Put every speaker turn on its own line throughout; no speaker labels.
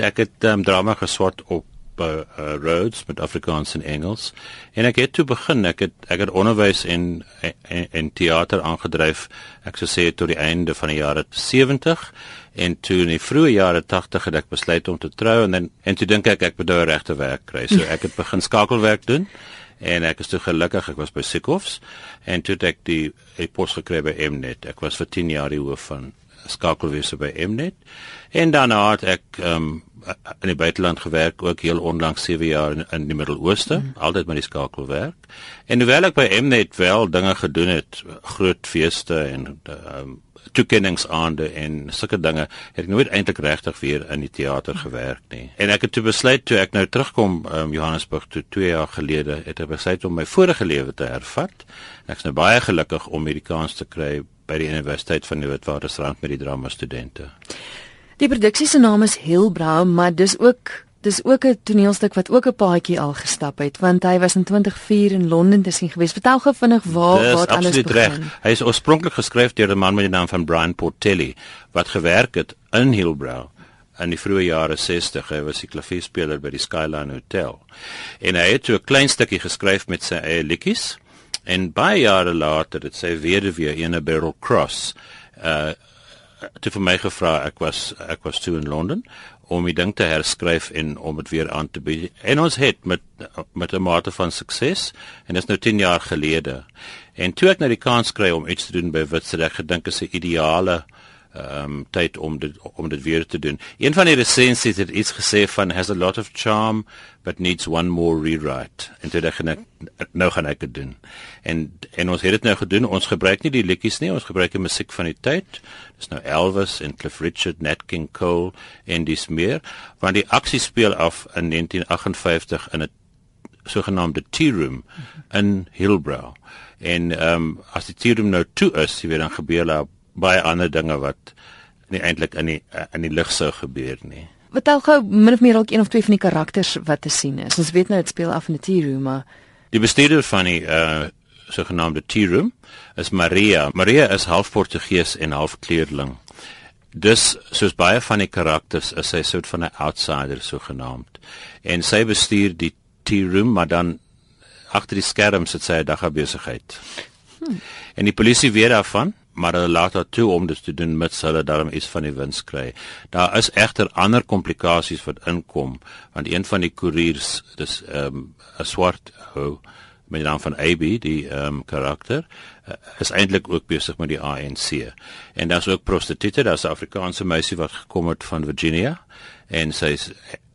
ek het um, drama geswat op uh, uh, Rhodes met Afrikaans en Engels. En ek het toe begin ek het ek het onderwys en en, en teater aangedryf ek sou sê tot die einde van die jare 70 en toe in die vroeë jare 80 het ek besluit om te trou en dan en toe dink ek ek moet nou regte werk kry. So ek het begin skakelwerk doen en ek is toe gelukkig ek was by Sikhofs en toe het ek die, die pos gekry by Mnet. Ek was vir 10 jaar die hoof van skakelwese by Mnet. En daarna het ek um, in die buiteland gewerk ook heel onlangs 7 jaar in, in die Midde-Ooste. Mm. altyd met die skakelwerk. En hoewel ek by Mnet wel dinge gedoen het groot feeste en um, toekenningsaande en sulke dinge het ek nooit eintlik regtig weer in die teater gewerk nie. En ek het toe besluit toe ek nou terugkom um, Johannesburg toe 2 jaar gelede het ek besluit om my vorige lewe te hervat ek is nou baie gelukkig om hierdie kans te kry by die Universiteit van die Witwatersrand met die drama studente
Die produksie se naam is Hillbrow, maar dis ook dis ook 'n toneelstuk wat ook 'n paadjie al gestap het, want hy was in 2004 in Londen te sien gewees. Vertel gou vinnig waar wat alles begin. Reg.
Hy is oorspronklik geskryf deur 'n man met die naam van Brian Portelli wat gewerk het in Hillbrow in die vroeë jare 60. Hy was 'n klavierspeler by die Skyline Hotel. En hy het 'n klein stukkie geskryf met sy eie liedjies en baie jare later het sy weduwee, ene Beryl Cross, uh het vir my gevra ek was ek was toe in Londen om die ding te herskryf en om dit weer aan te bied. En ons het met met 'n mate van sukses en dit is nou 10 jaar gelede. En toe ek nou die kans kry om iets te doen by Witse, ek gedink is 'n ideale ehm um, tyd om dit om dit weer te doen. Een van die resensies het iets gesê van has a lot of charm but needs one more rewrite. En toe dink ek nou gaan ek dit doen. En en ons het dit nou gedoen. Ons gebruik nie die liedjies nie, ons gebruik die musiek van die tyd. Dis nou Elvis en Cliff Richard, Nat King Cole en dis meer, want die aksie speel af in 1958 in 'n sogenaamde tea room in Hillbrow. En ehm um, as die tea room nou toe is, jy weet dan gebeur daar baie ander dinge wat nie eintlik in die in die lig sou gebeur nie.
Wat al gou min of meer dalk een of twee van die karakters wat te sien is. Ons weet nou dit speel af in 'n tea room, maar
die bestuurder van die uh sogenaamde tea room is Maria. Maria is half Portugees en half kleurling. Dus soos baie van die karakters is sy soort van 'n outsider sogenaamd. En sy bestuur die tea room, maar dan agter die skerms het sy 'n dagbesigheid. Hmm. En die polisie weet daarvan maar hulle laat haar toe om dit te doen met hulle daarom iets van die wins kry. Daar is egter ander komplikasies wat inkom want een van die koeriers dis ehm um, 'n swart ou met die naam van AB die ehm um, karakter uh, is eintlik ook besig met die ANC. En daar's ook prostituie, daar's 'n Afrikaanse meisie wat gekom het van Virginia en sy's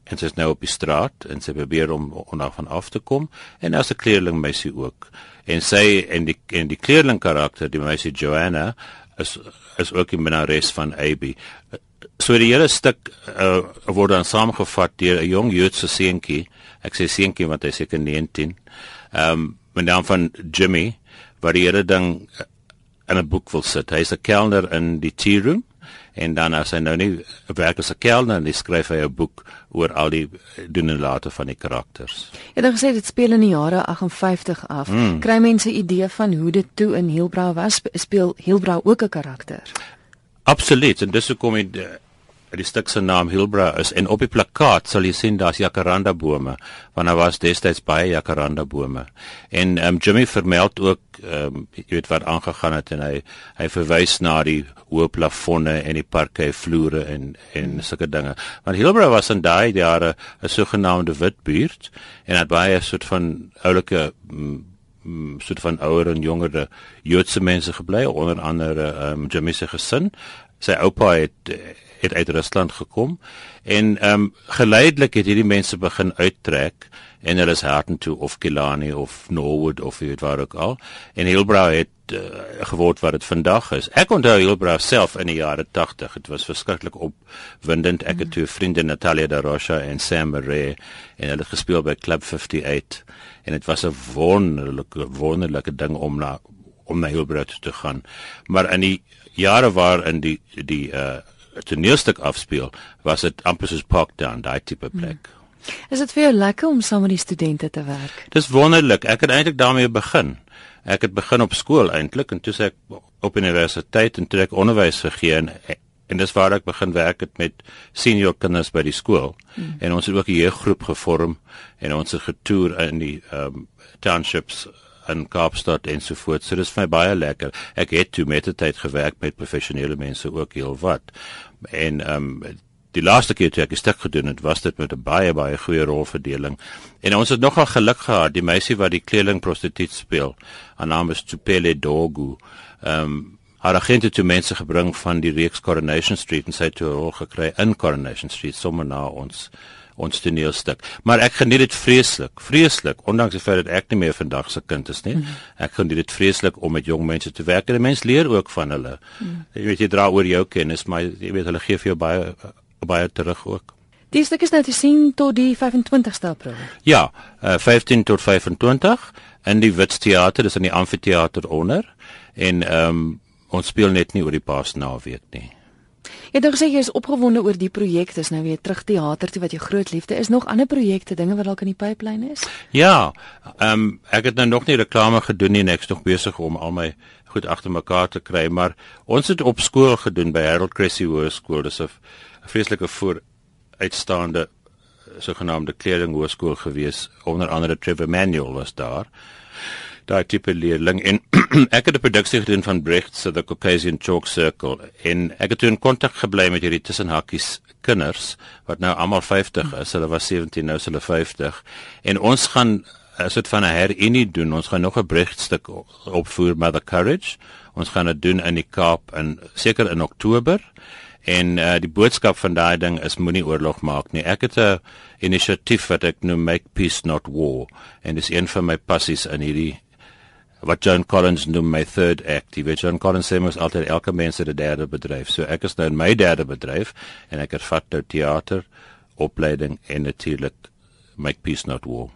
en sy's nou op die straat en sy probeer om onaf af te kom en daar's 'n kleerling meisie ook en sy en die en die kleerling karakter die meisie Joanna is is ook in Benares van AB. So die hele stuk uh, word dan saamgevat deur 'n jong Joodse seentjie. Ek sê seentjie want hy seker 19. Ehm um, met naam van Jimmy wat die hele ding in 'n boek wil sit. Hy's 'n kelner in die tea room en dan as hy nou nie werk as 'n kelner en hy skryf hy 'n boek oor al die doen en late van die karakters.
Jy het gesê dit speel in die jare 58 af. Mm. Kry mense 'n idee van hoe dit toe in Hielbrau was? Speel Hielbrau ook 'n karakter?
Absoluut en dis hoekom die die stuk se naam Hilbra is en op die plakkaat sal jy sien daar's jacaranda bome want daar was destyds baie jacaranda bome. En um, Jimmy vermeld ook um, jy weet wat aangegaan het en hy hy verwys na die hoë plafonne en die parke vloere en en sulke dinge. Want Hilbra was in daai jare 'n sogenaamde wit buurt en het baie soort van oulike mm, mm, soort van ouer en jonger Joodse mense gebly onder andere um, Jimmy se gesin sy oupa het het uit Rusland gekom en ehm um, geleidelik het hierdie mense begin uittrek en hulle is Harten toe of Kilani of Norwood of weet waar ook al en Hillbrow het uh, geword wat dit vandag is. Ek onthou Hillbrow self in die jare 80. Dit was verskriklik opwindend. Ek het twee vriende Natalia da Rocha en Sam Murray en hulle gespeel by Club 58 en dit was 'n wonderlike wonderlike ding om na om na Hillbrow te gaan. Maar in die jare waar in die die uh toneelstuk afspeel, was dit amper soos Parktown, daai tipe plek.
Hmm. Is dit vir jou lekker om saam met die studente te werk?
Dis wonderlik. Ek het eintlik daarmee begin. Ek het begin op skool eintlik en toe ek op universiteit en toe ek onderwys gegee en en dis waar ek begin werk het met senior kinders by die skool. Hmm. En ons het ook 'n jeuggroep gevorm en ons het getoer in die um, townships in Kaapstad en so voort. So dis vir my baie lekker. Ek het toe met tyd gewerk met professionele mense ook heel wat. En ehm um, die laaste keer toe ek die stuk gedoen het, was dit met 'n baie baie goeie rolverdeling. En ons het nogal geluk gehad. Die meisie wat die kleding prostituut speel, haar naam is Tupele Dogu. Ehm um, haar agente toe mense gebring van die reeks Coronation Street en sy het toe 'n rol gekry in Coronation Street sommer na ons ons toneelstuk. Maar ek geniet dit vreeslik, vreeslik, ondanks die feit dat ek nie meer vandag se kind is nie. Mm. Ek geniet dit vreeslik om met jong mense te werk en mense leer ook van hulle. Mm. Jy weet jy dra oor jou kennis, maar jy weet hulle gee vir jou baie baie terug ook.
Die stuk is nou te sien tot die 25ste April.
Ja, uh, 15 tot 25 in die Wits Theater, dis in die amfitheater onder en ehm um, ons speel net nie oor die Paasnaweek nie.
Jy het gesê jy is opgewonde oor die projek, dis nou weer terug teater toe wat jou groot liefde is. Nog ander projekte, dinge wat dalk in die pipeline is?
Ja, ehm um, ek het nou nog nie reklame gedoen nie en ek's nog besig om al my goed agter mekaar te kry, maar ons het op skool gedoen by Harold Cressy Hoërskool. Dis 'n vreeslike vooruitstaande sogenaamde kleding hoërskool gewees. Onder andere Trevor Manuel was daar daai tipe leerling en ek het 'n produksie gedoen van Brecht se The Caucasian Chalk Circle en ek het in kontak gebly met hierdie tussenhakkies kinders wat nou almal 50 is. Hulle was 17 nou is hulle 50 en ons gaan as dit van 'n herinnering doen. Ons gaan nog 'n Brecht stuk opvoer Mother Courage. Ons gaan dit doen in die Kaap in seker in Oktober. En uh, die boodskap van daai ding is moenie oorlog maak nie. Ek het 'n inisiatief wat ek noem Make Peace Not War en dis een van my passies in hierdie wat John Collins noem my third act. Die weet John Collins sê mos altyd elke mens het 'n derde bedryf. So ek is nou in my derde bedryf en ek het vat nou teater, opleiding en natuurlik make peace not war.